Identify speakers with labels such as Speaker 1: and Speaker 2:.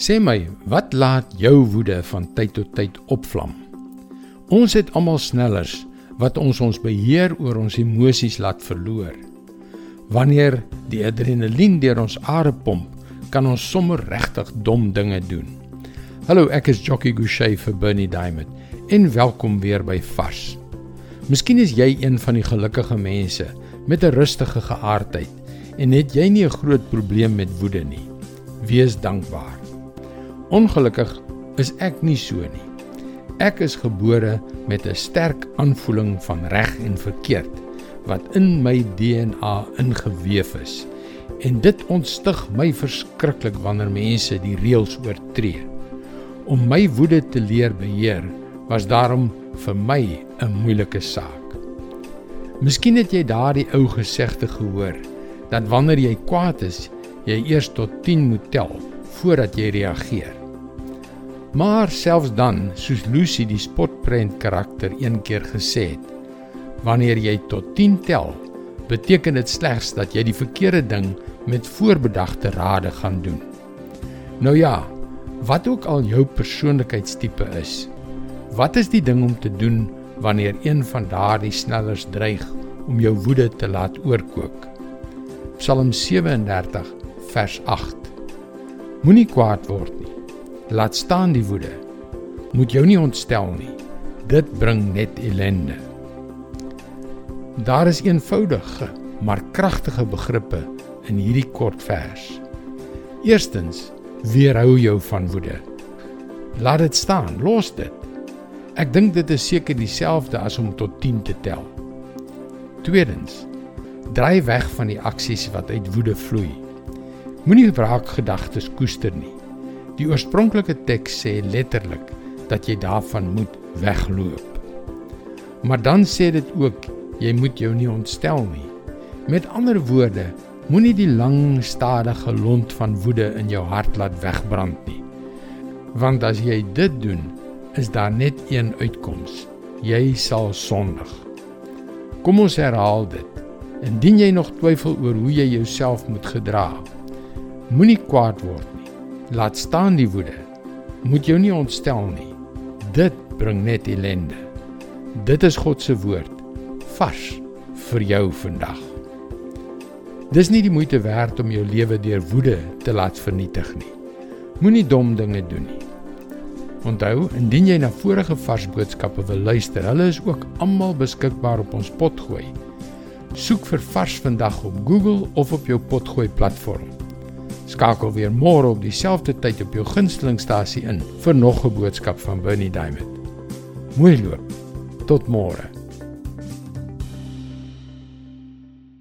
Speaker 1: Sê my, wat laat jou woede van tyd tot tyd opvlam? Ons het almal snellers wat ons ons beheer oor ons emosies laat verloor. Wanneer die adrenalien deur ons are pomp, kan ons sommer regtig dom dinge doen. Hallo, ek is Jockey Gouchee vir Bernie Diamond en welkom weer by Vars. Miskien is jy een van die gelukkige mense met 'n rustige geaardheid en het jy nie 'n groot probleem met woede nie. Wees dankbaar. Ongelukkig is ek nie so nie. Ek is gebore met 'n sterk aanvoeling van reg en verkeerd wat in my DNA ingeweef is. En dit ontstig my verskriklik wanneer mense die reëls oortree. Om my woede te leer beheer was daarom vir my 'n moeilike saak. Miskien het jy daardie ou gesegde gehoor dat wanneer jy kwaad is, jy eers tot 10 moet tel voordat jy reageer. Maar selfs dan, soos Lucy die spotprent karakter een keer gesê het, wanneer jy tot 10 tel, beteken dit slegs dat jy die verkeerde ding met voorbedagte rade gaan doen. Nou ja, wat ook al jou persoonlikheidstipe is, wat is die ding om te doen wanneer een van daardie snellers dreig om jou woede te laat oorkook? Psalm 37 vers 8. Moenie kwaad word nie. Laat staan die woede. Moet jou nie ontstel nie. Dit bring net ellende. Daar is eenvoudige, maar kragtige begrippe in hierdie kort vers. Eerstens, weerhou jou van woede. Laat dit staan, los dit. Ek dink dit is seker dieselfde as om tot 10 te tel. Tweedens, Draai weg van die aksies wat uit woede vloei. Moenie wraakgedagtes koester nie. Die oorspronklike teks sê letterlik dat jy daarvan moet wegloop. Maar dan sê dit ook jy moet jou nie ontstel nie. Met ander woorde, moenie die lang stadige lont van woede in jou hart laat wegbrand nie. Want as jy dit doen, is daar net een uitkoms. Jy sal sondig. Kom ons herhaal dit. Indien jy nog twyfel oor hoe jy jouself moet gedra, moenie kwaad word nie. Laat staan die woede. Moet jou nie ontstel nie. Dit bring net ellende. Dit is God se woord vars vir jou vandag. Dis nie die moeite werd om jou lewe deur woede te laat vernietig nie. Moenie dom dinge doen nie. Onthou, indien jy na vorige vars boodskappe wil luister, hulle is ook almal beskikbaar op ons potgooi. Soek vir Vars vandag op Google of op jou potgooi platform. Skakel weer môre op dieselfde tyd op jou gunstelingstasie in vir nog 'n boodskap van Bernie Diamond. Mooi loop. Tot môre.